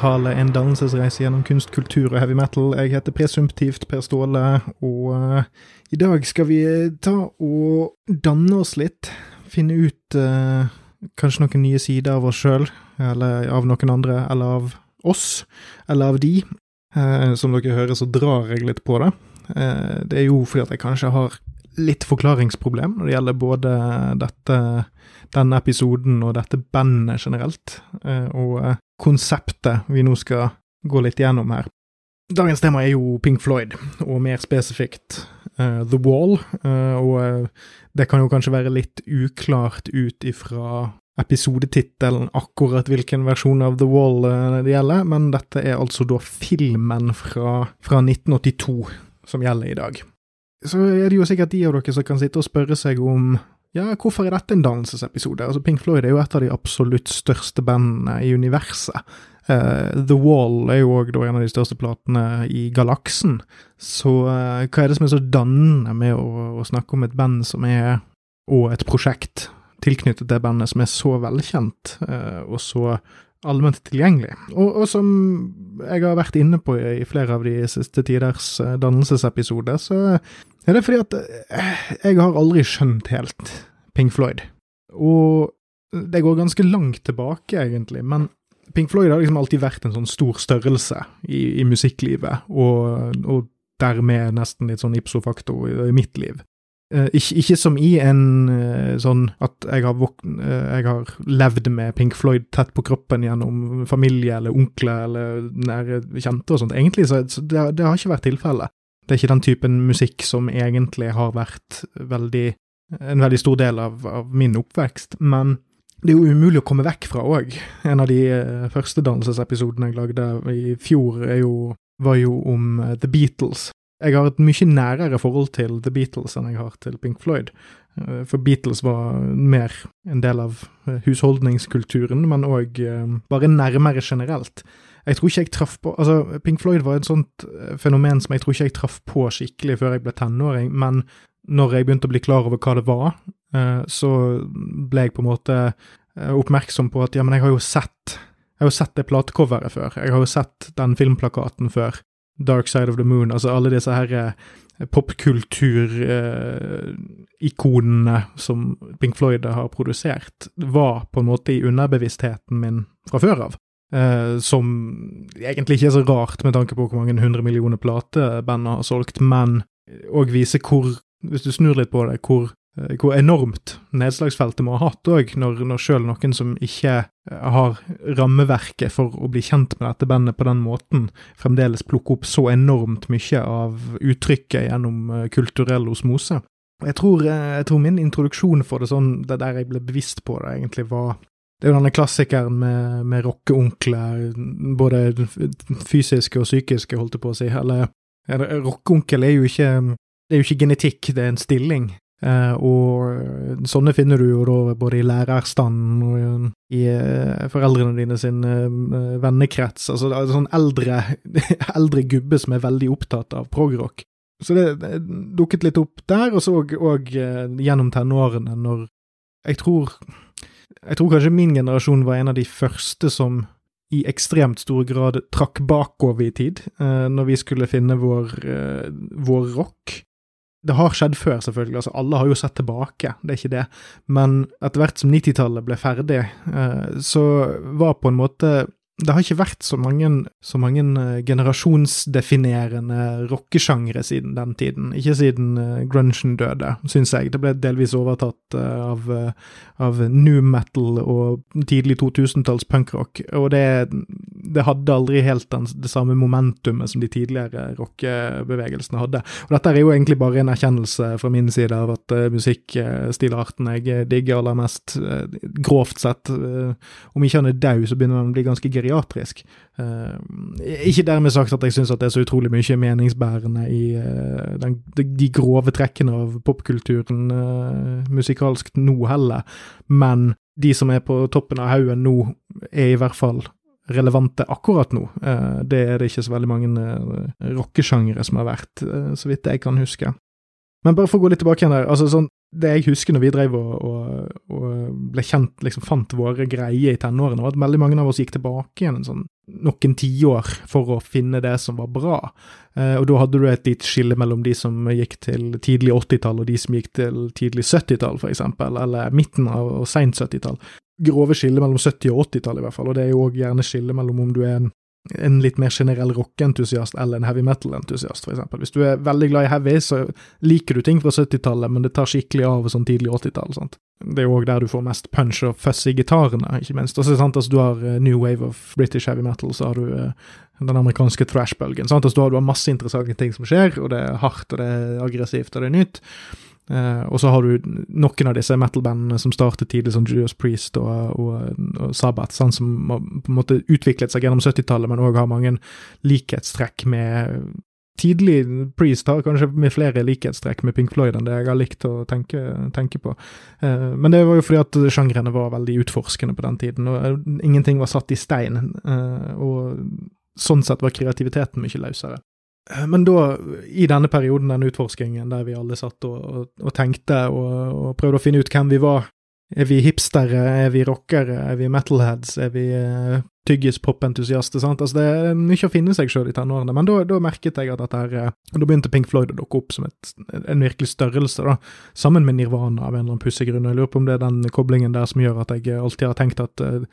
velkommen en dannelsesreise gjennom kunst, kultur og heavy metal. Jeg heter presumptivt Per Ståle, og uh, i dag skal vi ta og danne oss litt. Finne ut uh, kanskje noen nye sider av oss sjøl, eller av noen andre, eller av oss, eller av de. Uh, som dere hører, så drar jeg litt på det. det er jo fordi at jeg kanskje har litt forklaringsproblem når det gjelder både dette, denne episoden og dette bandet generelt, og konseptet vi nå skal gå litt gjennom her. Dagens tema er jo Pink Floyd, og mer spesifikt uh, The Wall. Uh, og uh, det kan jo kanskje være litt uklart ut ifra episodetittelen akkurat hvilken versjon av The Wall det gjelder, men dette er altså da filmen fra, fra 1982 som gjelder i dag så er det jo sikkert de av dere som kan sitte og spørre seg om ja, hvorfor er dette en dannelsesepisode? Altså, Pink Floyd er jo et av de absolutt største bandene i universet. Uh, The Wall er jo òg en av de største platene i galaksen. Så uh, hva er det som er så dannende med å, å, snakke om et band som er, og et prosjekt tilknyttet det bandet som er så velkjent, uh, og så allment tilgjengelig. Og, og, som jeg har vært inne på i flere av de siste tiders eh, dannelsesepisoder, så er det fordi at eh, jeg har aldri skjønt helt Pink Floyd. Og det går ganske langt tilbake, egentlig, men Pink Floyd har liksom alltid vært en sånn stor størrelse i, i musikklivet, og, og, dermed nesten litt sånn ipso facto i, i mitt liv. Uh, ikke, ikke, som i en uh, sånn at jeg har, uh, jeg har, levd med Pink Floyd tett på kroppen gjennom familie eller onkler eller nære kjente og sånt. Egentlig så det, det, har ikke vært tilfellet. Det er ikke den typen musikk som egentlig har vært veldig, en veldig stor del av, av min oppvekst. Men det er jo umulig å komme vekk fra òg. En av de første dannelsesepisodene jeg lagde i fjor, jo, var jo om The Beatles. Jeg har et mye nærere forhold til The Beatles enn jeg har til Pink Floyd. Eh, for Beatles var mer en del av eh, husholdningskulturen, men òg eh, bare nærmere generelt. Jeg tror ikke jeg traff på Altså, Pink Floyd var et sånt fenomen som jeg tror ikke jeg traff på skikkelig før jeg ble tenåring, men når jeg begynte å bli klar over hva det var, så ble jeg på en måte oppmerksom på at ja, men jeg har jo sett jeg har jo sett det platecoveret før, jeg har jo sett den filmplakaten før. Dark Side of the Moon, altså alle disse her eh, popkulturikonene eh, som Pink Floyd har produsert, var på en måte i underbevisstheten min fra før av. Eh, som egentlig ikke er så rart med tanke på hvor mange hundre millioner platebandet har solgt, men òg viser hvor, hvis du snur litt på det, hvor Eh, hvor enormt nedslagsfeltet må ha hatt òg, når, når sjøl noen som ikke eh, har rammeverket for å bli kjent med dette bandet på den måten, fremdeles plukker opp så enormt mye av uttrykket gjennom eh, kulturell osmose. Jeg tror, jeg tror min introduksjon for det sånn, det der jeg ble bevisst på det, egentlig var det er jo denne klassikeren med, med rockeonkler, både fysiske og psykiske, holdt jeg på å si. Eller rockeonkel er jo ikke det er jo ikke genetikk, det er en stilling. Uh, og sånne finner du jo da både i lærerstanden og i uh, foreldrene dine sin uh, vennekrets. Altså sånn eldre, eldre gubbe som er veldig opptatt av progrock. Så det, det, dukket litt opp der, og så òg gjennom tenårene, når jeg tror Jeg tror kanskje min generasjon var en av de første som i ekstremt stor grad trakk bakover i tid, når vi skulle finne vår, vår rock. Det har skjedd før, selvfølgelig, altså alle har jo sett tilbake, det er ikke det, men etter hvert som 90-tallet ble ferdig, eh, så var på en måte det har ikke vært så mange, så mange uh, generasjonsdefinerende rockesjangre siden den tiden. Ikke siden uh, grungen døde, syns jeg. Det ble delvis overtatt uh, av, av new metal og tidlig 2000-talls punkrock, og det, det, hadde aldri helt den, det samme momentumet som de tidligere rockebevegelsene hadde. Og dette er jo egentlig bare en erkjennelse fra min side av at musikkstilarten jeg digger aller mest, grovt sett, om ikke han er død, så begynner han å bli ganske geriatrisk geriatrisk. Uh, ikke dermed sagt at jeg syns det er så utrolig mye meningsbærende i uh, den, de grove trekkene av popkulturen uh, musikalsk nå heller, men de som er på toppen av haugen nå, er i hvert fall relevante akkurat nå. det er det ikke så veldig mange rockesjangere som har vært, så vidt jeg kan huske. Men bare for å gå litt tilbake igjen der, altså sånn det jeg husker når vi drev og, og, og ble kjent, liksom fant våre greier i tenårene, var at veldig mange av oss gikk tilbake igjen en sånn noen tiår for å finne det som var bra. Eh, og da hadde du et lite skille mellom de som gikk til tidlig 80-tall, og de som gikk til tidlig 70-tall, for eksempel, eller midten av og seint 70-tall. Grove skille mellom 70- og 80-tall, i hvert fall, og det er jo òg gjerne skille mellom om du er en en litt mer generell rockeentusiast eller en heavy metal-entusiast, eksempel. Hvis du er veldig glad i heavy, så liker du ting fra 70-tallet, men det tar skikkelig av sånn tidlig 80-tall. sant? Det er jo òg der du får mest punch og fuzz i gitarene, ikke minst. Altså, så sant, altså, du har uh, new wave of British heavy metal, så har du uh, den amerikanske thrash-bølgen. sant? Altså, du, du har masse interessante ting som skjer, og det er hardt, og det er aggressivt, og det er nytt. Uh, og så har du noen av disse metal-bandene som startet tidlig, som Judas Priest og, og, og Sabbath, sånn, som på en måte utviklet seg gjennom 70-tallet, men òg har mange likhetstrekk med Tidlig Priest har kanskje med flere likhetstrekk med Pink Floyd enn det jeg har likt å tenke, tenke på. Uh, men det var jo fordi at sjangrene var veldig utforskende på den tiden, og ingenting var satt i stein. Uh, og sånn sett var kreativiteten mye løsere. Eh, men da, i denne perioden, den utforskingen der vi alle satt og, og, og tenkte og, og, prøvde å finne ut hvem vi var, er vi hipstere, er vi rockere, er vi metalheads, er vi uh, tyggispop-entusiaster? sant? Altså Det er mye å finne seg sjøl i tenårene, men da, merket jeg at dette her uh, Da begynte Pink Floyd å dukke opp som et, en virkelig størrelse, da, sammen med Nirvana av en eller annen pussig grunn. Jeg lurer på om det er den koblingen der som gjør at jeg alltid har tenkt at uh,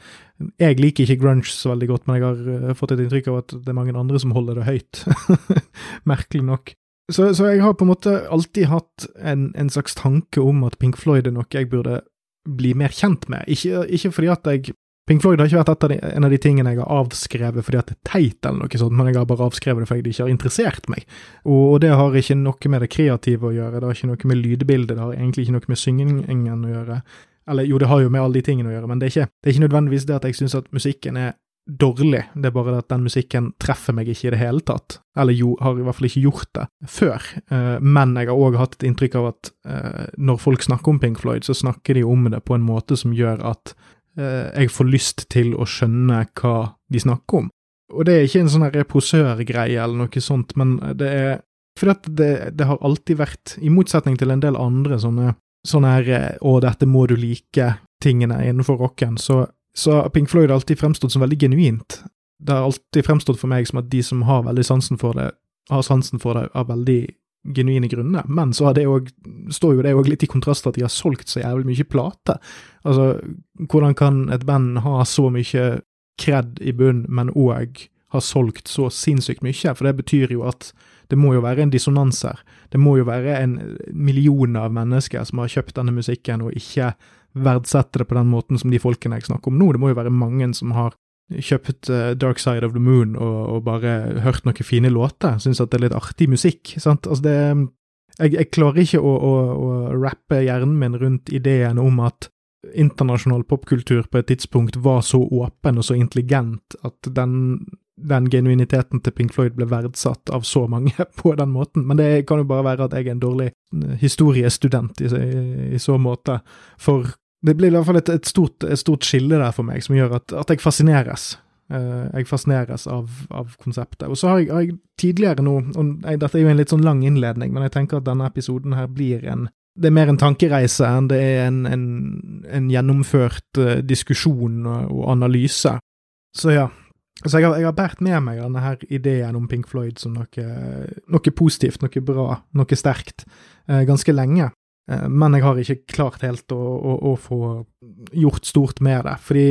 jeg liker ikke grunge så veldig godt, men jeg har fått et inntrykk av at det er mange andre som holder det høyt. Merkelig nok. Så, så, jeg har på en måte alltid hatt en, en slags tanke om at Pink Floyd er noe jeg burde bli mer kjent med. Ikke, ikke fordi at jeg Pink Floyd har ikke vært de, en av de tingene jeg har avskrevet fordi at det er teit, eller noe sånt, men jeg har bare avskrevet det fordi det ikke har interessert meg. Og, og, det har ikke noe med det kreative å gjøre, det har ikke noe med lydbildet, det har egentlig ikke noe med syngingen å gjøre. Eller jo, det har jo med alle de tingene å gjøre, men det er ikke, det er ikke nødvendigvis det at jeg syns at musikken er dårlig, det er bare at den musikken treffer meg ikke i det hele tatt. Eller jo, har i hvert fall ikke gjort det før. Uh, men jeg har òg hatt et inntrykk av at uh, når folk snakker om Pink Floyd, så snakker de om det på en måte som gjør at uh, jeg får lyst til å skjønne hva de snakker om. Og det er ikke en sånn reposørgreie eller noe sånt, men det er at det, det, har alltid vært, i motsetning til en del andre sånne, sånne her 'å, dette må du like'-tingene innenfor rocken, så så har Pink Floyd alltid fremstått som veldig genuint. Det har alltid fremstått for meg som at de som har veldig sansen for det, har sansen for det av veldig genuine grunner, men så også, står jo det òg litt i kontrast til at de har solgt så jævlig mye plate. Altså, hvordan kan et band ha så mye kred i bunn, men òg ha solgt så sinnssykt mye? For det betyr jo at det må jo være en dissonans her. Det må jo være en million av mennesker som har kjøpt denne musikken og ikke verdsette det på den måten som de folkene jeg snakker om nå. Det må jo være mange som har kjøpt uh, Dark Side of the Moon og, og bare hørt noen fine låter, syns at det er litt artig musikk. sant? Altså det Jeg, jeg klarer ikke å, å, å rappe hjernen min rundt ideen om at internasjonal popkultur på et tidspunkt var så åpen og så intelligent at den, den genuiniteten til Pink Floyd ble verdsatt av så mange på den måten. Men det kan jo bare være at jeg er en dårlig eh, historiestudent i, i, i så måte. For det blir i hvert fall et, et, stort, et, stort, skille der for meg, som gjør at, at jeg fascineres. Uh, jeg fascineres av, av, konseptet. Og så har jeg, har jeg tidligere nå, og jeg, dette er jo en litt sånn lang innledning, men jeg tenker at denne episoden her blir en det er mer en tankereise enn det er en, en, en gjennomført uh, diskusjon og, analyse. Så ja. Så jeg har, jeg har båret med meg denne her ideen om Pink Floyd som noe, noe positivt, noe bra, noe sterkt, uh, ganske lenge. Eh, men jeg har ikke klart helt å, å, å, få gjort stort med det. Fordi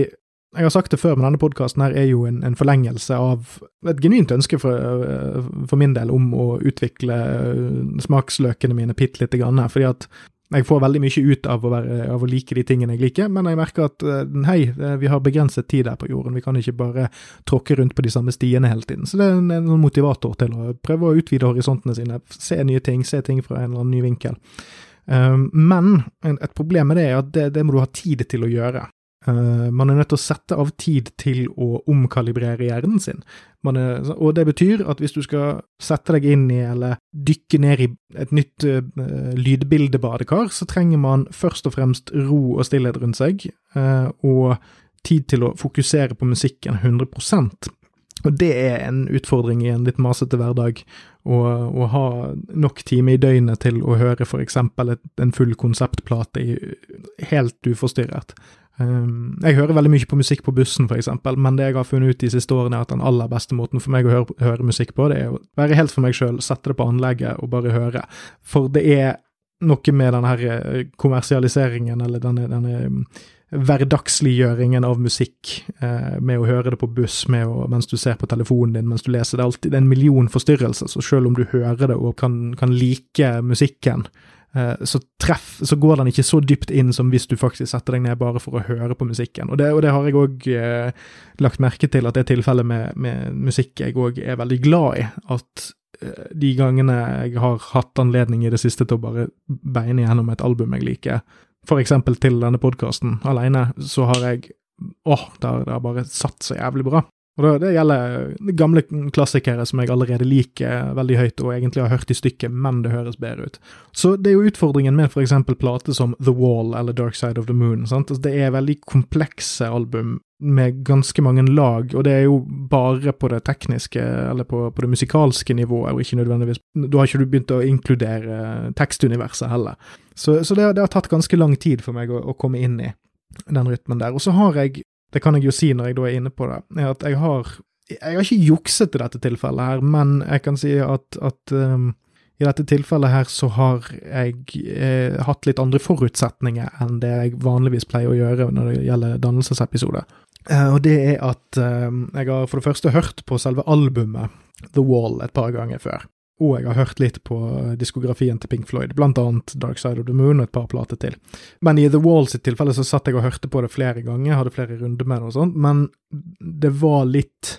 jeg har sagt det før, men denne podkasten her er jo en, en, forlengelse av et genuint ønske for, eh, for, min del om å utvikle eh, smaksløkene mine bitte lite grann. Fordi at jeg får veldig mye ut av å, være, av å, like de tingene jeg liker, men jeg merker at hei, vi har begrenset tid her på jorden, vi kan ikke bare tråkke rundt på de samme stiene hele tiden. Så det er en, en motivator til å prøve å utvide horisontene sine, se nye ting, se ting fra en eller annen ny vinkel. Ehm, men et problem med det er at det, det må du ha tid til å gjøre. Uh, man er nødt til å sette av tid til å omkalibrere hjernen sin. Er, og det betyr at hvis du skal sette deg inn i eller dykke ned i et nytt uh, lydbildebadekar, så trenger man først og fremst ro og stillhet rundt seg, uh, og tid til å fokusere på musikken 100 Og det er en utfordring i en litt masete hverdag, å, ha nok time i døgnet til å høre eksempel en full konseptplate i, helt uforstyrret. Um, jeg hører veldig mye på musikk på bussen, eksempel, men det jeg har funnet ut de siste årene, er at den aller beste måten for meg å høre, høre musikk på, det er å være helt for meg sjøl, sette det på anlegget og bare høre. For det er noe med denne her eh, kommersialiseringen, eller denne, denne hverdagsliggjøringen av musikk, eh, med å høre det på buss å, mens du ser på telefonen din, mens du leser. Det er alltid en million forstyrrelser, så selv om du hører det og kan, kan like musikken, eh, så, treff, så går den ikke så dypt inn som hvis du faktisk setter deg ned bare for å høre på musikken. Og det, og det har jeg òg eh, lagt merke til, at det er tilfellet med, med musikk jeg òg er veldig glad i. At eh, de gangene jeg har hatt anledning i det siste til å bare beine gjennom et album jeg liker, for eksempel til denne podkasten alene, så har jeg Åh, det har bare satt så jævlig bra. Og det, gjelder gamle klassikere som jeg allerede liker veldig høyt, og egentlig har hørt i stykket, men det høres bedre ut. Så det er jo utfordringen med for eksempel plate som The Wall eller Dark Side of the Moon. sant? Altså, det er veldig komplekse album med ganske mange lag, og det er jo bare på det tekniske, eller på, på det musikalske nivået, og ikke nødvendigvis Da har ikke du begynt å inkludere tekstuniverset heller. Så, så det, det, har tatt ganske lang tid for meg å, å komme inn i den rytmen der. Og så har jeg, det kan jeg jo si når jeg da er inne på det, er at jeg har Jeg har ikke jukset i dette tilfellet her, men jeg kan si at, at um, i dette tilfellet her så har jeg eh, hatt litt andre forutsetninger enn det jeg vanligvis pleier å gjøre når det gjelder dannelsesepisoder. Eh, og det er at eh, jeg har for det første hørt på selve albumet The Wall et par ganger før. Og jeg har hørt litt på diskografien til Pink Floyd, blant annet Dark Side of the Moon og et par plater til. Men i The Wall sitt tilfelle så satt jeg og hørte på det flere ganger, hadde flere runder med det og sånt, men det var litt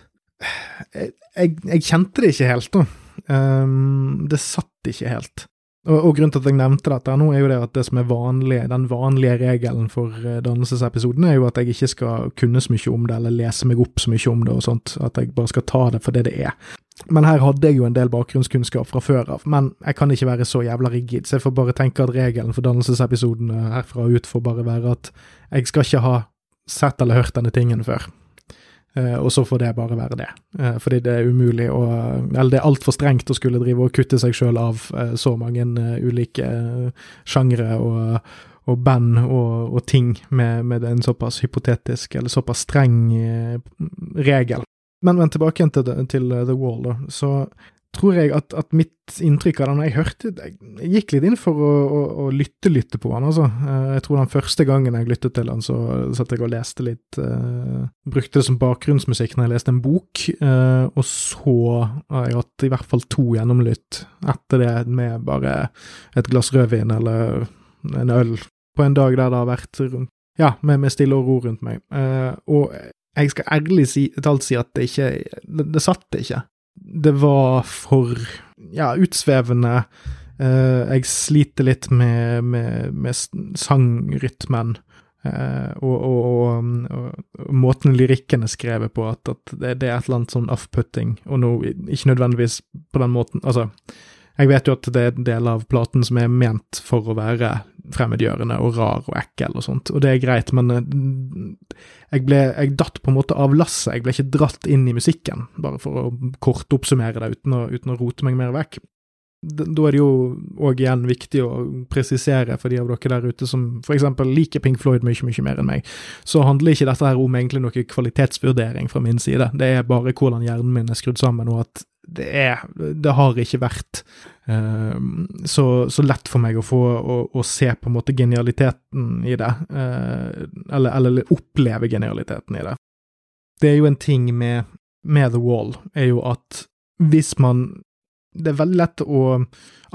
jeg, jeg, jeg kjente det ikke helt, da. Um, det satt ikke helt. Og, og, grunnen til at jeg nevnte dette nå, er jo det at det som er vanlig, den vanlige regelen for uh, dannelsesepisoden, er jo at jeg ikke skal kunne så mye om det, eller lese meg opp så mye om det og sånt. At jeg bare skal ta det for det det er. Men her hadde jeg jo en del bakgrunnskunnskap fra før av, men jeg kan ikke være så jævla rigid, så jeg får bare tenke at regelen for dannelsesepisodene herfra ut får bare være at jeg skal ikke ha sett eller hørt denne tingen før. Eh, og så får det bare være det. Eh, fordi det er umulig å Eller det er altfor strengt å skulle drive og kutte seg sjøl av eh, så mange ulike sjangre og, og band og, og ting med, med, en såpass hypotetisk eller såpass streng regel. Men, men tilbake til, til The Wall, da. Så tror jeg at, at, mitt inntrykk av den Jeg hørte Jeg gikk litt inn for å, å, å lytte, lytte på den, altså. Eh, jeg tror den første gangen jeg lyttet til den, så satt jeg og leste litt uh, Brukte det som bakgrunnsmusikk når jeg leste en bok, uh, og så har jeg hatt i hvert fall to gjennomlytt etter det med bare et glass rødvin eller en øl på en dag der det har vært rundt Ja, med, med stille og ro rundt meg. Uh, og jeg skal ærlig si, talt si at det ikke Det, det satt ikke det var for ja, utsvevende. Uh, jeg sliter litt med, med, med sangrytmen. Uh, og, og, og, og, måten lyrikken er skrevet på, at, at det, det, er et eller annet sånn off-putting, og nå ikke nødvendigvis på den måten Altså, jeg vet jo at det er en del av platen som er ment for å være fremmedgjørende og rar og ekkel og sånt, og det er greit, men eh, jeg ble Jeg datt på en måte av lasset, jeg ble ikke dratt inn i musikken, bare for å kort oppsummere det uten å, uten å rote meg mer vekk. Da er det jo òg igjen viktig å presisere for de av dere der ute som for eksempel liker Pink Floyd mye, mye mer enn meg, så handler ikke dette her om egentlig noe kvalitetsvurdering fra min side, det er bare hvordan hjernen min er skrudd sammen, og at det er Det har ikke vært uh, så, så, lett for meg å få å, å, se på en måte genialiteten i det, uh, eller, eller, oppleve genialiteten i det. Det er jo en ting med, med The Wall, er jo at hvis man det er veldig lett å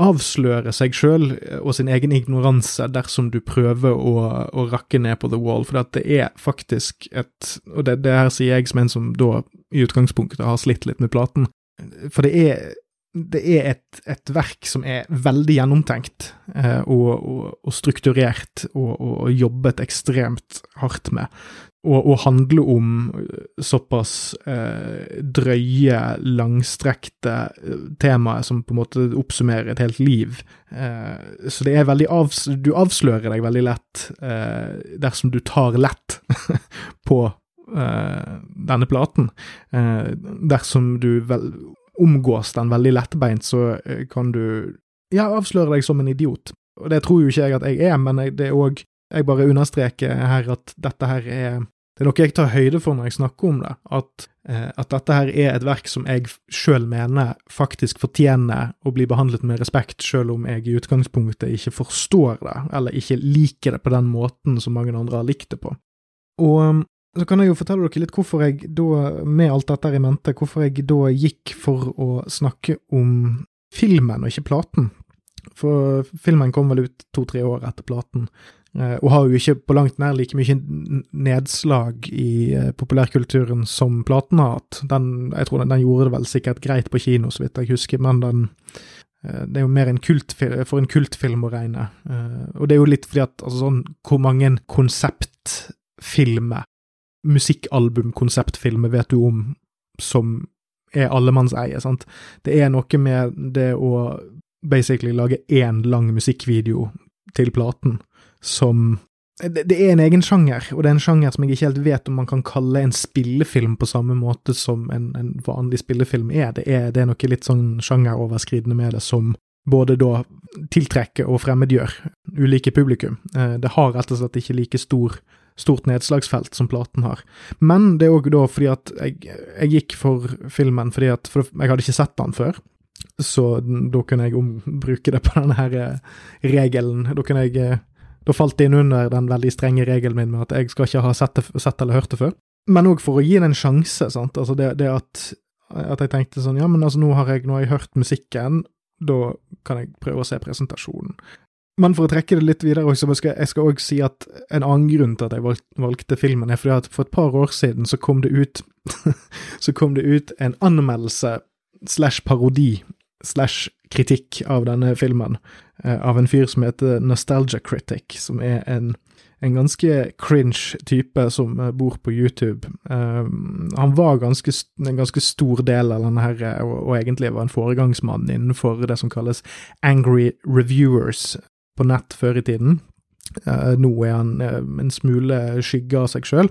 avsløre seg sjøl og sin egen ignoranse dersom du prøver å, å rakke ned på The Wall, for det er faktisk et Og det, det her sier jeg som en som da i utgangspunktet har slitt litt med platen, for det er, det er et, et, verk som er veldig gjennomtenkt eh, og, og, og, strukturert og, og, jobbet ekstremt hardt med. Og, handler om såpass eh, drøye, langstrekte eh, temaer som på en måte oppsummerer et helt liv. Eh, så det er veldig avs du avslører deg veldig lett eh, dersom du tar lett på denne platen. Dersom du vel omgås den veldig lettbeint, så kan du ja, avsløre deg som en idiot. Og det tror jo ikke jeg at jeg er, men det er òg Jeg bare understreker her at dette her er Det er noe jeg tar høyde for når jeg snakker om det, at, eh, at dette her er et verk som jeg sjøl mener faktisk fortjener å bli behandlet med respekt, sjøl om jeg i utgangspunktet ikke forstår det, eller ikke liker det på den måten som mange andre har likt det på. Og så kan jeg jo fortelle dere litt hvorfor jeg da, med alt dette i mente, hvorfor jeg da gikk for å snakke om filmen og ikke platen. For filmen kom vel ut to-tre år etter platen, eh, og har jo ikke på langt nær like mye nedslag i eh, populærkulturen som platen har hatt. Den, jeg tror den, den, gjorde det vel sikkert greit på kino, så vidt jeg husker, men den eh, det er jo mer en for en kultfilm å regne. Og det er jo litt fordi at altså sånn Hvor mange konseptfilmer, musikkalbum-konseptfilmer, vet du om som er allemannseie, sant? Det er noe med det å basically lage én lang musikkvideo til platen som det, det, er en egen sjanger, og det er en sjanger som jeg ikke helt vet om man kan kalle en spillefilm på samme måte som en, en vanlig spillefilm er. Det, er. det er noe litt sånn sjangeroverskridende med det som både da tiltrekker og fremmedgjør ulike publikum. Eh, det har rett og slett ikke like stor, stort nedslagsfelt som platen har. Men det er òg da fordi at jeg, jeg, gikk for filmen fordi at for jeg hadde ikke sett den før. Så da kunne jeg ombruke det på denne her eh, regelen. Da kunne jeg eh, Da falt det inn under den veldig strenge regelen min med at jeg skal ikke ha sett, sett eller hørt det før. Men òg for å gi det en sjanse, sant. Altså det, det at, at, jeg tenkte sånn, ja, men altså nå har jeg, nå har jeg hørt musikken, da kan jeg prøve å se presentasjonen. Men for å trekke det litt videre, også, jeg skal også si at en annen grunn til at jeg valgte filmen, er fordi at for et par år siden så kom det ut kom det ut en anmeldelse slash parodi slash kritikk av denne filmen, eh, av en fyr som heter Nostalgia Critic, som er en, en ganske cringe type som eh, bor på YouTube. Um, han var ganske, en ganske stor del av denne her, og, og egentlig var en foregangsmann innenfor det som kalles angry reviewers på nett før i tiden. Uh, nå er han uh, en smule skygge av seg sjøl.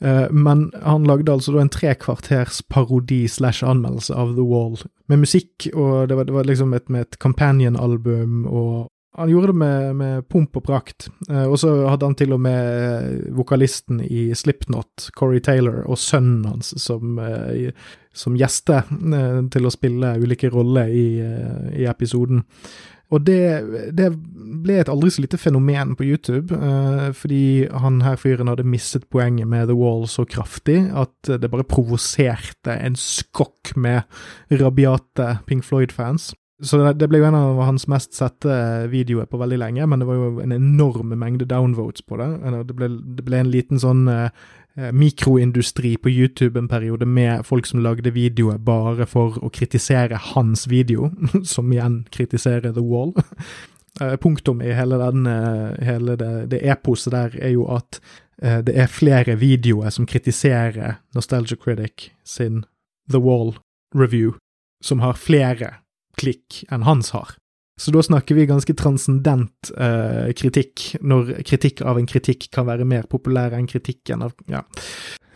Eh, men han lagde altså da en trekvarters parodi slash anmeldelse av The Wall, med musikk, og det var, det var liksom et, med et companion-album, og han gjorde det med, med pomp og prakt. Eh, og så hadde han til og med vokalisten i Slipknot, Corey Taylor, og sønnen hans som, eh, som gjester til å spille ulike roller i, i episoden. Og det, det, ble et aldri så lite fenomen på YouTube, uh, fordi han her fyren hadde mistet poenget med The Wall så kraftig at det bare provoserte en skokk med rabiate Pink Floyd-fans. Så det, det, ble jo en av hans mest sette videoer på veldig lenge, men det var jo en enorm mengde downvotes på det. Det ble, det ble en liten sånn Eh, mikroindustri på YouTube en periode med folk som lagde videoer bare for å kritisere hans video, som igjen kritiserer The Wall. Eh, punktum i hele, den, eh, hele det, det eposet der er jo at det er flere videoer som kritiserer Nostalgia Critic sin The Wall review, som har flere klikk enn hans har. Så da snakker vi ganske transcendent eh, kritikk, når kritikk av en kritikk kan være mer populær enn kritikken av Ja.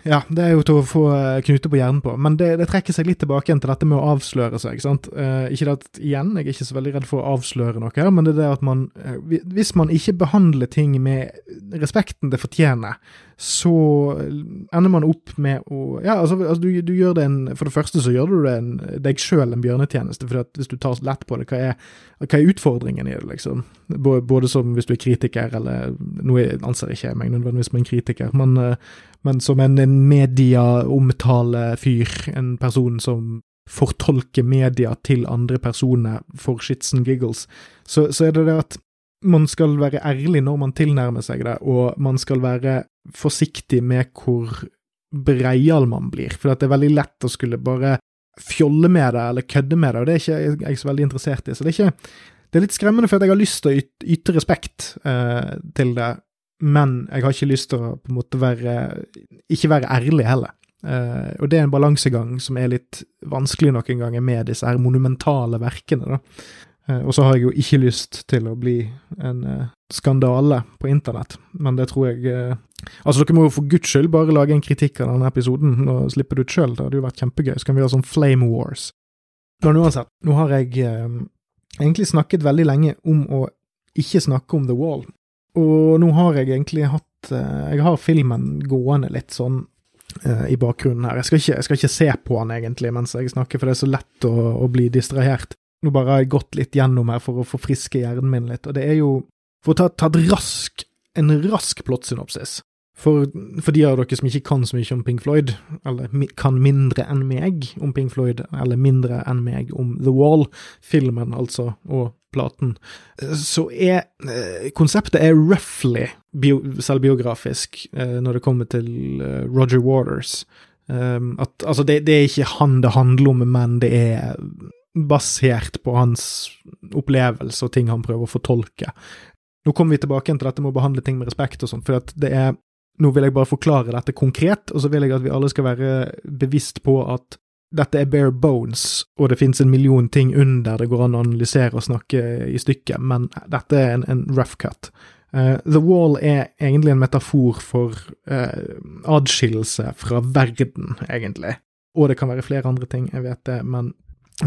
Ja, det er jo til å få eh, knute på hjernen på, men det, det trekker seg litt tilbake igjen til dette med å avsløre seg. sant? Eh, ikke det at, igjen, jeg er ikke så veldig redd for å avsløre noe her, men det er det at man eh, Hvis man ikke behandler ting med respekten det fortjener, så ender man opp med å Ja, altså, altså du, du, gjør det en For det første så gjør du det en, deg sjøl en bjørnetjeneste, for hvis du tar lett på det, hva er, hva er utfordringen i det, liksom? Både som hvis du er kritiker, eller Nå anser ikke jeg meg nødvendigvis som en kritiker, men, men som en, en mediaomtalefyr. en person som fortolker media til andre personer for shits and giggles, så, så er det det at man skal være ærlig når man tilnærmer seg det, og man skal være forsiktig med hvor breial man blir, for det er veldig lett å skulle bare fjolle med det eller kødde med det, og det er ikke jeg så veldig interessert i. Så det er ikke Det er litt skremmende, for at jeg har lyst til å yte, yte respekt eh, til det, men jeg har ikke lyst til å på en måte være Ikke være ærlig heller. Uh, og det er en balansegang som er litt vanskelig noen ganger med disse her monumentale verkene, da. Uh, og så har jeg jo ikke lyst til å bli en uh, skandale på internett, men det tror jeg Altså, dere må jo for guds skyld bare lage en kritikk av denne episoden og slippe det ut sjøl, det hadde jo vært kjempegøy. Så kan vi ha sånn Flame Wars. Men uansett, nå har jeg egentlig snakket veldig lenge om å ikke snakke om The Wall, og nå har jeg egentlig hatt eh, Jeg har filmen gående litt sånn eh, i bakgrunnen her. Jeg skal, ikke, jeg skal, ikke, se på den egentlig mens jeg snakker, for det er så lett å, å bli distrahert. Nå bare har jeg gått litt gjennom her for å forfriske hjernen min litt, og det er jo For å ta, ta rask, en rask plottsynopsis. For, for, de av dere som ikke kan så mye om Pink Floyd, eller kan mindre enn meg om Pink Floyd, eller mindre enn meg om The Wall, filmen altså, og platen, så er eh, konseptet er roughly bio, selvbiografisk eh, når det kommer til eh, Roger Waters. Um, at, altså, det, det, er ikke han det handler om, men det er basert på hans opplevelse og ting han prøver å fortolke. Nå kommer vi tilbake til dette med å behandle ting med respekt og sånn, for at det er nå vil jeg bare forklare dette konkret, og så vil jeg at vi alle skal være bevisst på at dette er bare bones, og det finnes en million ting under det går an å analysere og snakke i stykket, men dette er en, en rough cut. Uh, The Wall er egentlig en metafor for uh, adskillelse fra verden, egentlig. Og det kan være flere andre ting, jeg vet det, men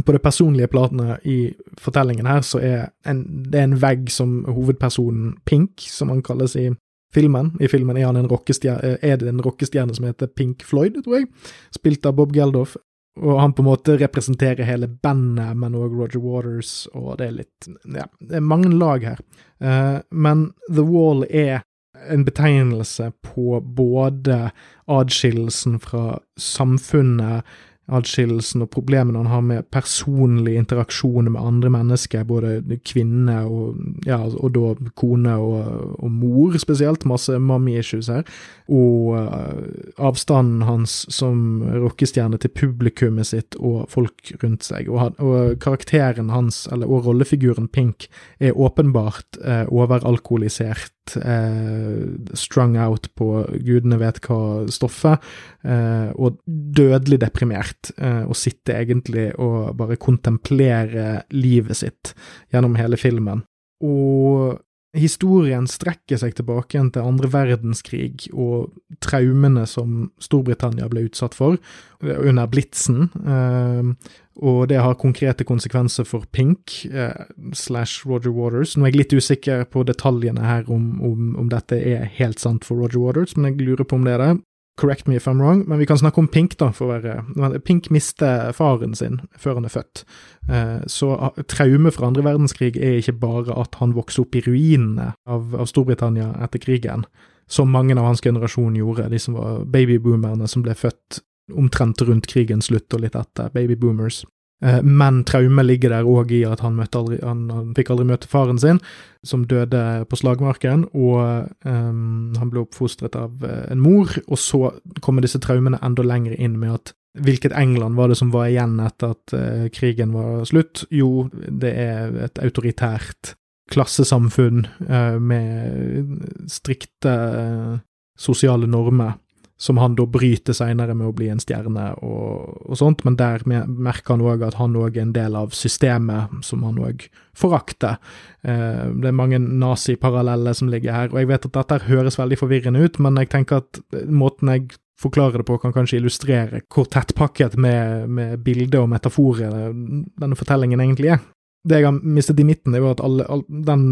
på det personlige planet i fortellingen her, så er en, det er en vegg som hovedpersonen Pink, som han kalles i filmen. I filmen er, eh, er det en rockestjerne som heter Pink Floyd, tror jeg, spilt av Bob Geldof. Og han på en måte representerer hele bandet, men òg Roger Waters, og det er litt Ja, det er mange lag her. Uh, men The Wall er en betegnelse på både adskillelsen fra samfunnet, adskillelsen og problemene han har med personlig interaksjon med andre mennesker, både kvinne og, ja, og da kone og, og mor spesielt, masse mommy-issues her, og uh, avstanden hans som rockestjerne til publikummet sitt og folk rundt seg. Og, og karakteren hans, eller, og rollefiguren Pink, er åpenbart uh, overalkoholisert eh, strung out på gudene vet hva stoffet, eh, og dødelig deprimert, eh, og sitter egentlig og bare kontemplerer livet sitt gjennom hele filmen. Og historien strekker seg tilbake til andre verdenskrig og traumene som Storbritannia ble utsatt for under blitsen, eh, og det har konkrete konsekvenser for Pink eh, slash Roger Waters. Nå er jeg litt usikker på detaljene her om, om, om, dette er helt sant for Roger Waters, men jeg lurer på om det er det. Correct me if I'm wrong, men vi kan snakke om Pink, da, for å være Pink mister faren sin før han er født. Eh, så traume fra andre verdenskrig er ikke bare at han vokste opp i ruinene av, av Storbritannia etter krigen, som mange av hans generasjon gjorde, de som var babyboomerne som ble født omtrent rundt krigens slutt og litt etter, baby boomers. Eh, men traumet ligger der òg i at han, aldri, han, han, fikk aldri møte faren sin, som døde på slagmarken, og um, han ble oppfostret av eh, en mor, og så kommer disse traumene enda lenger inn med at Hvilket England var det som var igjen etter at uh, krigen var slutt? Jo, det er et autoritært klassesamfunn uh, med strikte uh, sosiale normer som han da bryter seinere med å bli en stjerne og, og sånt, men der merker han òg at han òg er en del av systemet som han òg forakter. Eh, det er mange naziparalleller som ligger her, og jeg vet at dette høres veldig forvirrende ut, men jeg tenker at måten jeg forklarer det på, kan kanskje illustrere hvor tettpakket med, med bilder og metaforer denne fortellingen egentlig er. Det jeg har mistet i midten, er jo at alle, all, den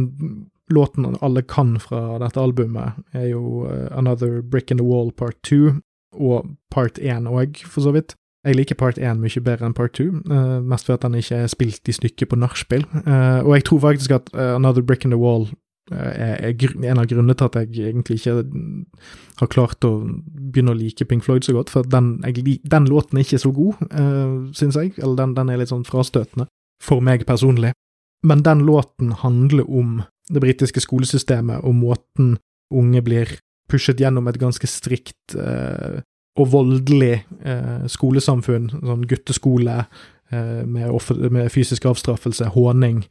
låten alle kan fra dette albumet, er jo uh, Another Brick in the Wall Part 2, og Part 1 òg, for så vidt. Jeg liker Part 1 mye bedre enn Part 2, uh, eh, mest fordi den ikke er spilt i stykket på nachspiel. Uh, og jeg tror faktisk at Another Brick in the Wall er en av grunnene til at jeg egentlig ikke har klart å begynne å like Pink Floyd så godt, for den, jeg, den låten er ikke så god, uh, syns jeg. Eller den, den, er litt sånn frastøtende, for meg personlig. Men den låten handler om det britiske skolesystemet og måten unge blir pushet gjennom et ganske strikt eh, og voldelig eh, skolesamfunn, sånn gutteskole eh, med, med, fysisk avstraffelse, håning.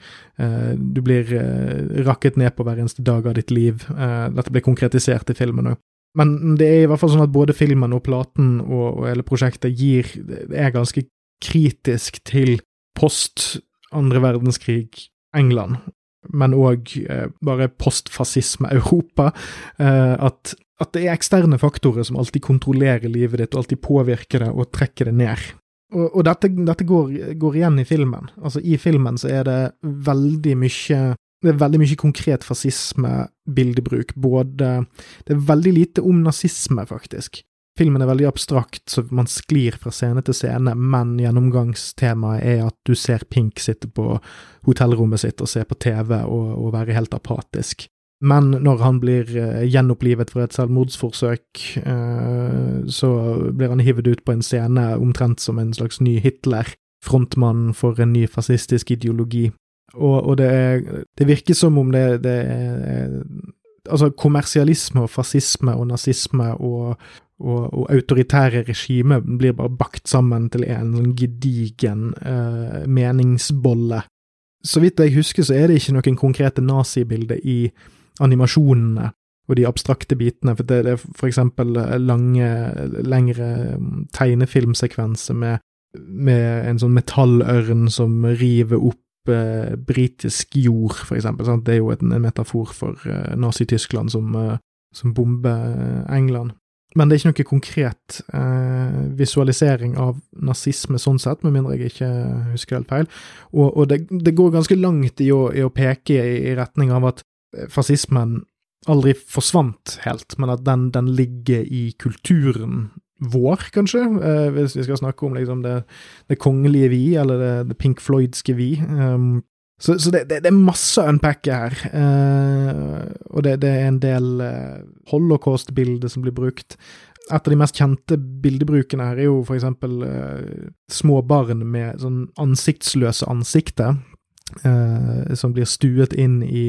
Eh, du blir eh, rakket ned på hver eneste dag av ditt liv. Eh, dette blir konkretisert i filmen òg. Men det er i hvert fall sånn at både filmen og platen og, og hele prosjektet gir er ganske kritisk til post andre verdenskrig England, men òg eh, bare postfascisme-Europa. Eh, at, at det er eksterne faktorer som alltid kontrollerer livet ditt, og alltid påvirker det og trekker det ned. Og, og dette, dette går, går, igjen i filmen. Altså, i filmen så er det veldig mye det er veldig mye konkret fascisme-bildebruk. Både Det er veldig lite om nazisme, faktisk. Filmen er veldig abstrakt, så man sklir fra scene til scene, men gjennomgangstemaet er at du ser Pink sitte på hotellrommet sitt og se på TV og, og være helt apatisk. Men når han blir uh, gjenopplivet fra et selvmordsforsøk, uh, så blir han hivet ut på en scene omtrent som en slags ny Hitler, frontmann for en ny fascistisk ideologi. Og, og det, det, virker som om det, det er Altså, kommersialisme og fascisme og nazisme og, og, og autoritære regimer blir bare bakt sammen til en sånn gedigen uh, meningsbolle. Så vidt jeg husker, så er det ikke noen konkrete nazibilder i animasjonene og de abstrakte bitene, for det, er for eksempel lange, lengre mm, tegnefilmsekvenser med, med en sånn metallørn som river opp eh, britisk jord, for eksempel. Sant? Det er jo en, en metafor for eh, Nazi-Tyskland som, eh, som bomber England. Men det er ikke noe konkret eh, visualisering av nazisme sånn sett, med mindre jeg ikke husker helt feil. Og, og det, det, går ganske langt i å, i å peke i, i, retning av at fascismen aldri forsvant helt, men at den, den ligger i kulturen vår, kanskje, eh, hvis vi skal snakke om liksom det, det kongelige vi, eller det, det Pink Floydske vi. Um, så, så det, det, det, er masse å unpacke her, uh, og det, er en del uh, holocaust-bilder som blir brukt. Et av de mest kjente bildebrukene her er jo for eksempel uh, små barn med sånn ansiktsløse ansikter, som blir stuet inn i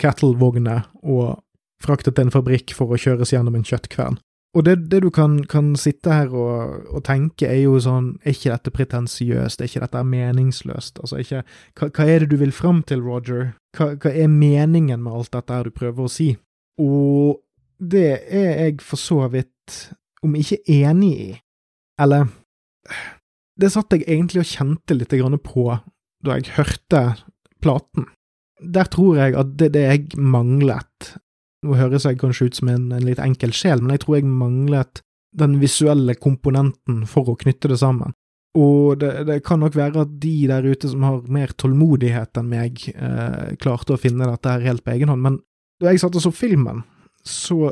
cattle-vogner og fraktet til en fabrikk for å kjøres gjennom en kjøttkvern. Og det, det, du kan, kan sitte her og, og, tenke, er jo sånn Er ikke dette pretensiøst? Er ikke dette meningsløst? Altså, ikke, hva, hva, er det du vil fram til, Roger? Hva, hva, er meningen med alt dette du prøver å si? Og det er jeg for så vidt, om ikke enig i, eller Det satt jeg egentlig og kjente litt på da jeg hørte platen. Der tror jeg at det, det jeg manglet, nå høres jeg kanskje ut som en, en litt enkel sjel, men jeg tror jeg manglet den visuelle komponenten for å knytte det sammen. Og det, det, kan nok være at de der ute som har mer tålmodighet enn meg, eh, klarte å finne dette her helt på egen hånd, men da jeg satt og så filmen, så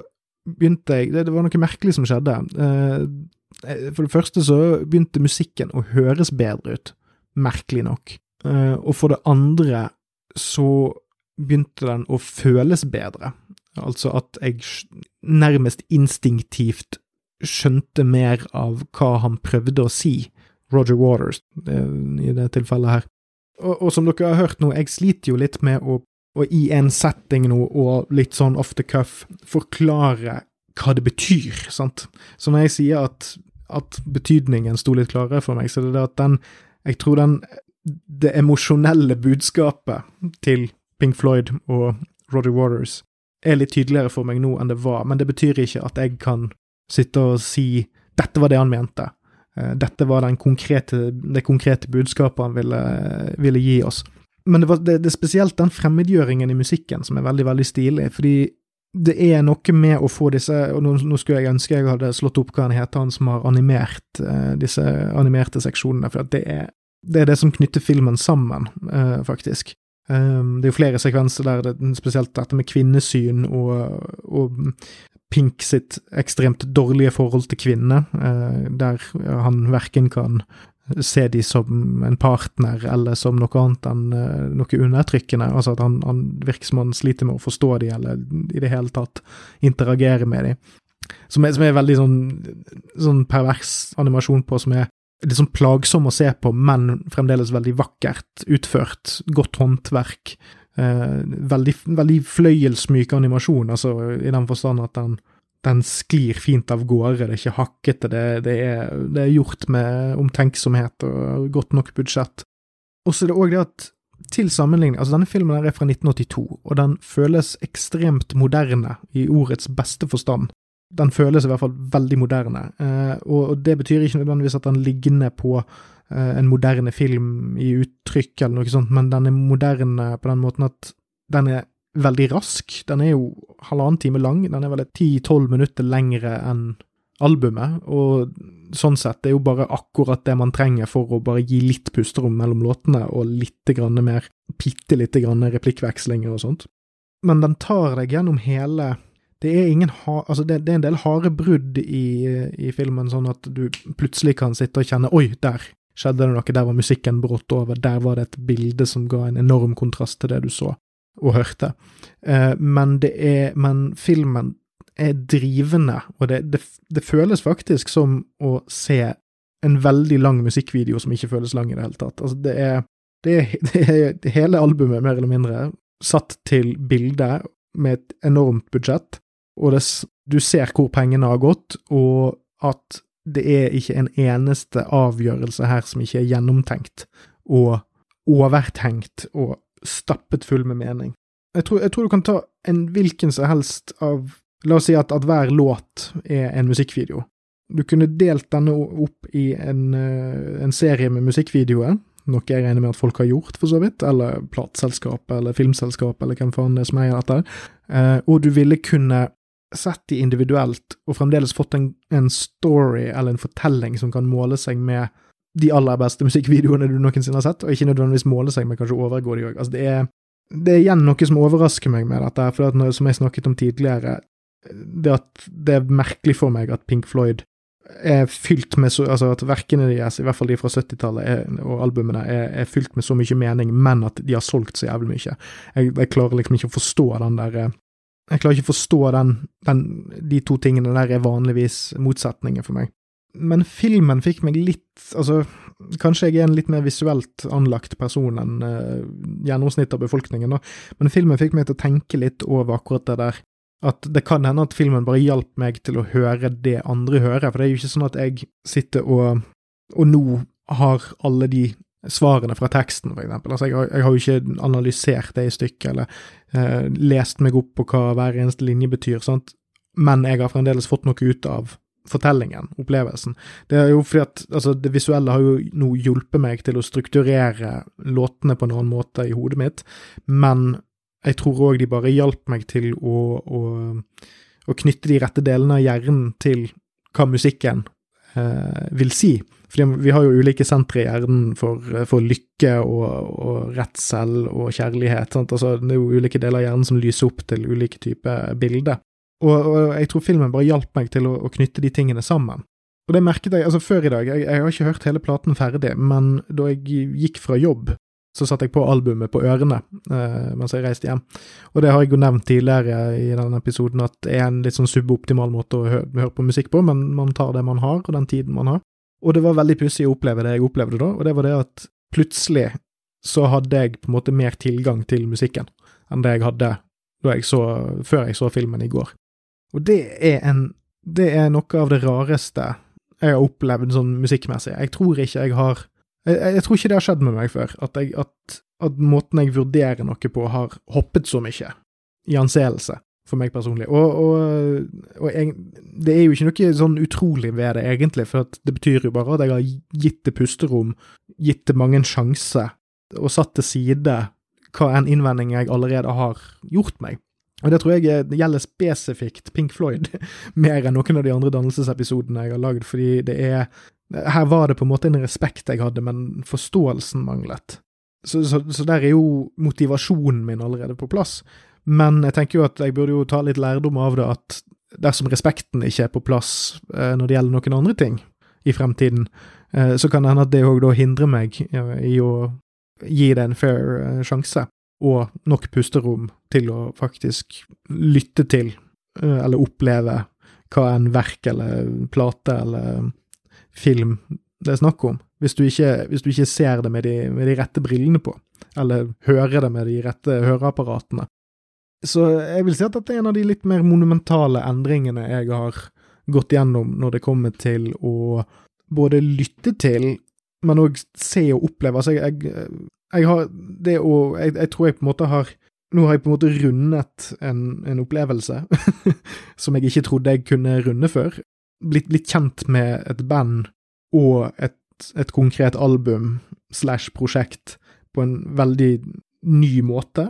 begynte jeg Det, det var noe merkelig som skjedde. Eh, for det første så begynte musikken å høres bedre ut, merkelig nok. Eh, og for det andre så begynte den å føles bedre. Altså at jeg nærmest instinktivt skjønte mer av hva han prøvde å si, Roger Waters, i det tilfellet her. Og, og, som dere har hørt nå, jeg sliter jo litt med å, å i en setting nå, og litt sånn off the cuff, forklare hva det betyr, sant. Så når jeg sier at, at betydningen sto litt klarere for meg, så er det at den Jeg tror den Det emosjonelle budskapet til Pink Floyd og Roger Waters er litt tydeligere for meg nå enn det var, men det betyr ikke at jeg kan sitte og si dette var det han mente. Eh, dette var konkrete, det konkrete budskapet han ville, ville gi oss. Men det, var, det, det, er spesielt den fremmedgjøringen i musikken som er veldig, veldig stilig, fordi det er noe med å få disse og Nå, nå skulle jeg ønske jeg hadde slått opp hva han heter, han som har animert eh, disse animerte seksjonene, for det er, det er det som knytter filmen sammen, eh, faktisk. Um, det er jo flere sekvenser der, det, spesielt dette med kvinnesyn og, og Pink sitt ekstremt dårlige forhold til kvinner, uh, der han verken kan se de som en partner eller som noe annet enn uh, noe undertrykkende. Altså at han, han, virker som han sliter med å forstå de, eller i det hele tatt interagere med de. Som er, som er veldig sånn, sånn pervers animasjon på, som er sånn plagsom å se på, men fremdeles veldig vakkert utført. Godt håndverk. Eh, veldig, veldig fløyelsmyk animasjon, altså i den forstand at den, den sklir fint av gårde. Det er ikke hakkete, det, det, er, det er, gjort med omtenksomhet og godt nok budsjett. Og så er det òg det at til sammenligning, altså denne filmen er fra 1982, og den føles ekstremt moderne i ordets beste forstand den føles i hvert fall veldig moderne. Eh, og, det betyr ikke nødvendigvis at den ligner på eh, en moderne film i uttrykk eller noe sånt, men den er moderne på den måten at den er veldig rask. Den er jo halvannen time lang. Den er vel ti-tolv minutter lengre enn albumet, og sånn sett det er jo bare akkurat det man trenger for å bare gi litt pusterom mellom låtene, og litt grann mer, bitte lite grann replikkvekslinger og sånt. Men den tar deg gjennom hele det er, ingen ha, altså det, det er en del harde brudd i, i, filmen, sånn at du plutselig kan sitte og kjenne Oi, der skjedde det noe, der var musikken brått over, der var det et bilde som ga en enorm kontrast til det du så og hørte. Eh, men det er Men filmen er drivende, og det, det, det, føles faktisk som å se en veldig lang musikkvideo som ikke føles lang i det hele tatt. Altså, det er, det er, det er hele albumet, mer eller mindre, satt til bilde med et enormt budsjett, og det, du ser hvor pengene har gått, og at det er ikke en eneste avgjørelse her som ikke er gjennomtenkt og overtenkt og stappet full med mening. Jeg tror, jeg tror du kan ta en hvilken som helst av La oss si at, at, hver låt er en musikkvideo. Du kunne delt denne opp i en, eh, en serie med musikkvideoer, noe jeg regner med at folk har gjort, for så vidt, eller plateselskapet eller filmselskap eller hvem faen det er som eier dette, eh, og du ville kunne sett de individuelt og fremdeles fått en, en, story eller en fortelling som kan måle seg med de aller beste musikkvideoene du noensinne har sett, og ikke nødvendigvis måle seg med kanskje overgå de òg. Altså, det er, det er igjen noe som overrasker meg med dette, for at som jeg snakket om tidligere, det at det er merkelig for meg at Pink Floyd er fylt med så Altså at verkene deres, i hvert fall de fra 70-tallet og albumene, er, er, fylt med så mye mening, men at de har solgt så jævlig mye. Jeg, jeg klarer liksom ikke å forstå den der Jeg klarer ikke å forstå den, den De to tingene der er vanligvis motsetninger for meg. Men filmen fikk meg litt Altså, kanskje jeg er en litt mer visuelt anlagt person enn uh, gjennomsnittet av befolkningen, da, men filmen fikk meg til å tenke litt over akkurat det der at det kan hende at filmen bare hjalp meg til å høre det andre hører, for det er jo ikke sånn at jeg sitter og, og nå har alle de svarene fra teksten, eksempel. Altså, jeg har, jeg har jo ikke analysert det i stykket, eller eh, lest meg opp på hva hver eneste linje betyr, sant, men jeg har fremdeles fått noe ut av fortellingen, opplevelsen. Det er jo fordi at altså, det visuelle har jo nå hjulpet meg til å strukturere låtene på en annen måte i hodet mitt, men jeg tror òg de bare hjalp meg til å, å, å, knytte de rette delene av hjernen til hva musikken eh, vil si. Fordi vi har jo ulike sentre i hjernen for, for lykke og, og, redsel og kjærlighet. Altså, det er jo ulike deler av hjernen som lyser opp til ulike typer bilder. Og, og, jeg tror filmen bare hjalp meg til å, å, knytte de tingene sammen. Og det merket jeg altså før i dag, jeg, jeg har ikke hørt hele platen ferdig, men da jeg gikk fra jobb så satte jeg på albumet på ørene eh, mens jeg reiste hjem. Og det har jeg jo nevnt tidligere i denne episoden, at det er en litt sånn suboptimal måte å høre, høre på musikk på, men man tar det man har, og den tiden man har. Og det var veldig pussig å oppleve det jeg opplevde da, og det var det at plutselig så hadde jeg på en måte mer tilgang til musikken enn det jeg hadde jeg så, før jeg så filmen i går. Og det er en Det er noe av det rareste jeg har opplevd sånn musikkmessig. Jeg tror ikke jeg har jeg, jeg, tror ikke det har skjedd med meg før, at, jeg, at, at, måten jeg vurderer noe på, har hoppet så mye i anseelse for meg personlig. Og, og, og jeg, det er jo ikke noe sånn utrolig ved det, egentlig, for det betyr jo bare at jeg har gitt det pusterom, gitt det mange sjanser, og satt til side hva en innvending jeg allerede har gjort meg. Og det tror jeg gjelder spesifikt Pink Floyd, mer enn noen av de andre dannelsesepisodene jeg har lagd, fordi det er her var det på en måte en respekt jeg hadde, men forståelsen manglet. Så, så, så, der er jo motivasjonen min allerede på plass. Men jeg tenker jo at jeg burde jo ta litt lærdom av det, at dersom respekten ikke er på plass eh, når det gjelder noen andre ting i fremtiden, eh, så kan det hende at det òg da hindrer meg i å gi det en fair eh, sjanse, og nok pusterom til å faktisk lytte til, eller oppleve, hva en verk eller plate eller film det er snakk om, hvis du ikke, hvis du ikke ser det med de, med de, rette brillene på, eller hører det med de rette høreapparatene. Så jeg vil si at dette er en av de litt mer monumentale endringene jeg har gått gjennom når det kommer til å både lytte til, men òg se og oppleve. Altså, jeg, jeg, jeg har det å jeg, jeg, tror jeg på en måte har Nå har jeg på en måte rundet en, en opplevelse som jeg ikke trodde jeg kunne runde før blitt, blitt kjent med et band og et, et konkret album slash prosjekt på en veldig ny måte.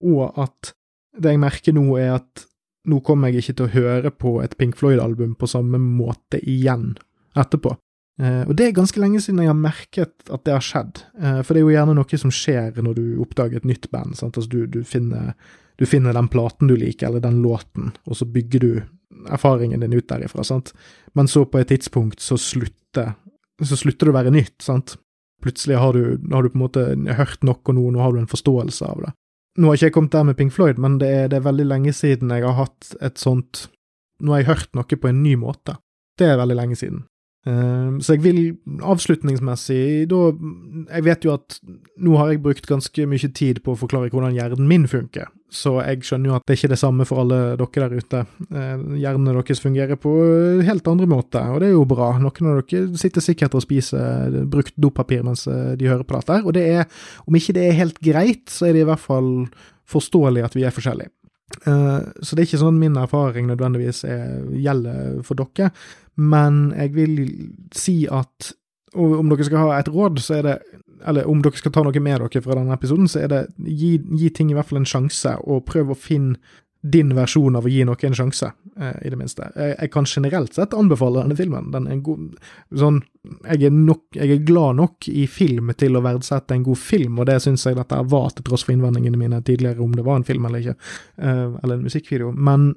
og at det jeg merker nå, er at nå kommer jeg ikke til å høre på et Pink Floyd-album på samme måte igjen etterpå. Eh, og det er ganske lenge siden jeg har merket at det har skjedd, eh, for det er jo gjerne noe som skjer når du oppdager et nytt band. sant, altså du, du, finner, du finner den platen du liker, eller den låten, og så bygger du erfaringen din ut derifra, sant. Men så på et tidspunkt så slutter, så slutter det å være nytt, sant. Plutselig har du, har du på en måte hørt nok, og nå, nå har du en forståelse av det. Nå har ikke jeg kommet der med Pink Floyd, men det er, det er veldig lenge siden jeg har hatt et sånt Nå har jeg hørt noe på en ny måte. Det er veldig lenge siden. Uh, så jeg vil avslutningsmessig da Jeg vet jo at nå har jeg brukt ganske mye tid på å forklare hvordan hjernen min funker, så jeg skjønner jo at det ikke er det samme for alle dere der ute. Hjernene hjernen deres fungerer på helt andre måter, og det er jo bra. Noen av dere sitter sikkert og spiser brukt dopapir mens eh, de hører på dette, og det er, om ikke det er helt greit, så er det i hvert fall forståelig at vi er forskjellige. Så det er ikke sånn min erfaring nødvendigvis er, gjelder for dere, men jeg vil si at om dere skal ha et råd, så er det Eller om dere skal ta noe med dere fra denne episoden, så er det gi, gi ting i hvert fall en sjanse, og prøv å finne din versjon av å gi noe en sjanse, eh, i det minste. Jeg, jeg, kan generelt sett anbefale denne filmen. Den er god Sånn jeg er, nok, jeg er glad nok i film til å verdsette en god film, og det syns jeg dette var, til tross for innvendingene mine tidligere om det var en film eller ikke, eh, eller en musikkvideo. Men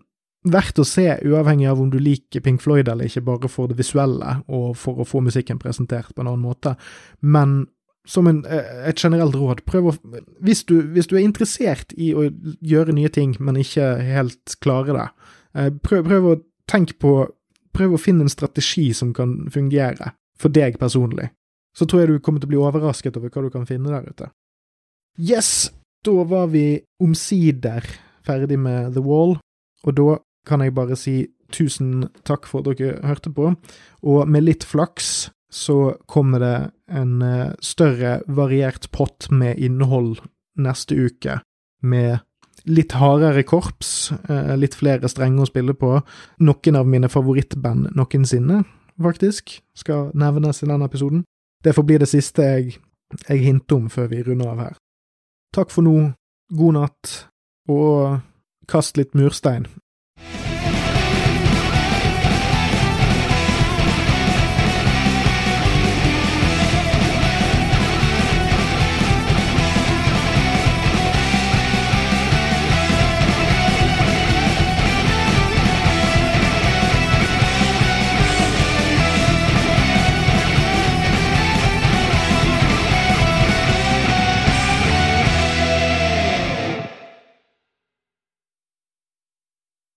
verdt å se, uavhengig av om du liker Pink Floyd eller ikke, bare for det visuelle og for å få musikken presentert på en annen måte. Men som en, eh, et generelt råd, prøv å hvis du, hvis du, er interessert i å gjøre nye ting, men ikke helt klare det, eh, prøv, prøv å tenke på Prøv å finne en strategi som kan fungere for deg personlig. Så tror jeg du kommer til å bli overrasket over hva du kan finne der ute. Yes! Da var vi omsider ferdig med The Wall, og da kan jeg bare si tusen takk for at dere hørte på, og med litt flaks så kommer det en eh, større variert pott med innhold neste uke, med litt hardere korps, eh, litt flere strenger å spille på, noen av mine favorittband noensinne, faktisk, skal nevnes i denne episoden. Det får bli det siste jeg, jeg hinter om før vi runder av her. Takk for nå, god natt, og kast litt murstein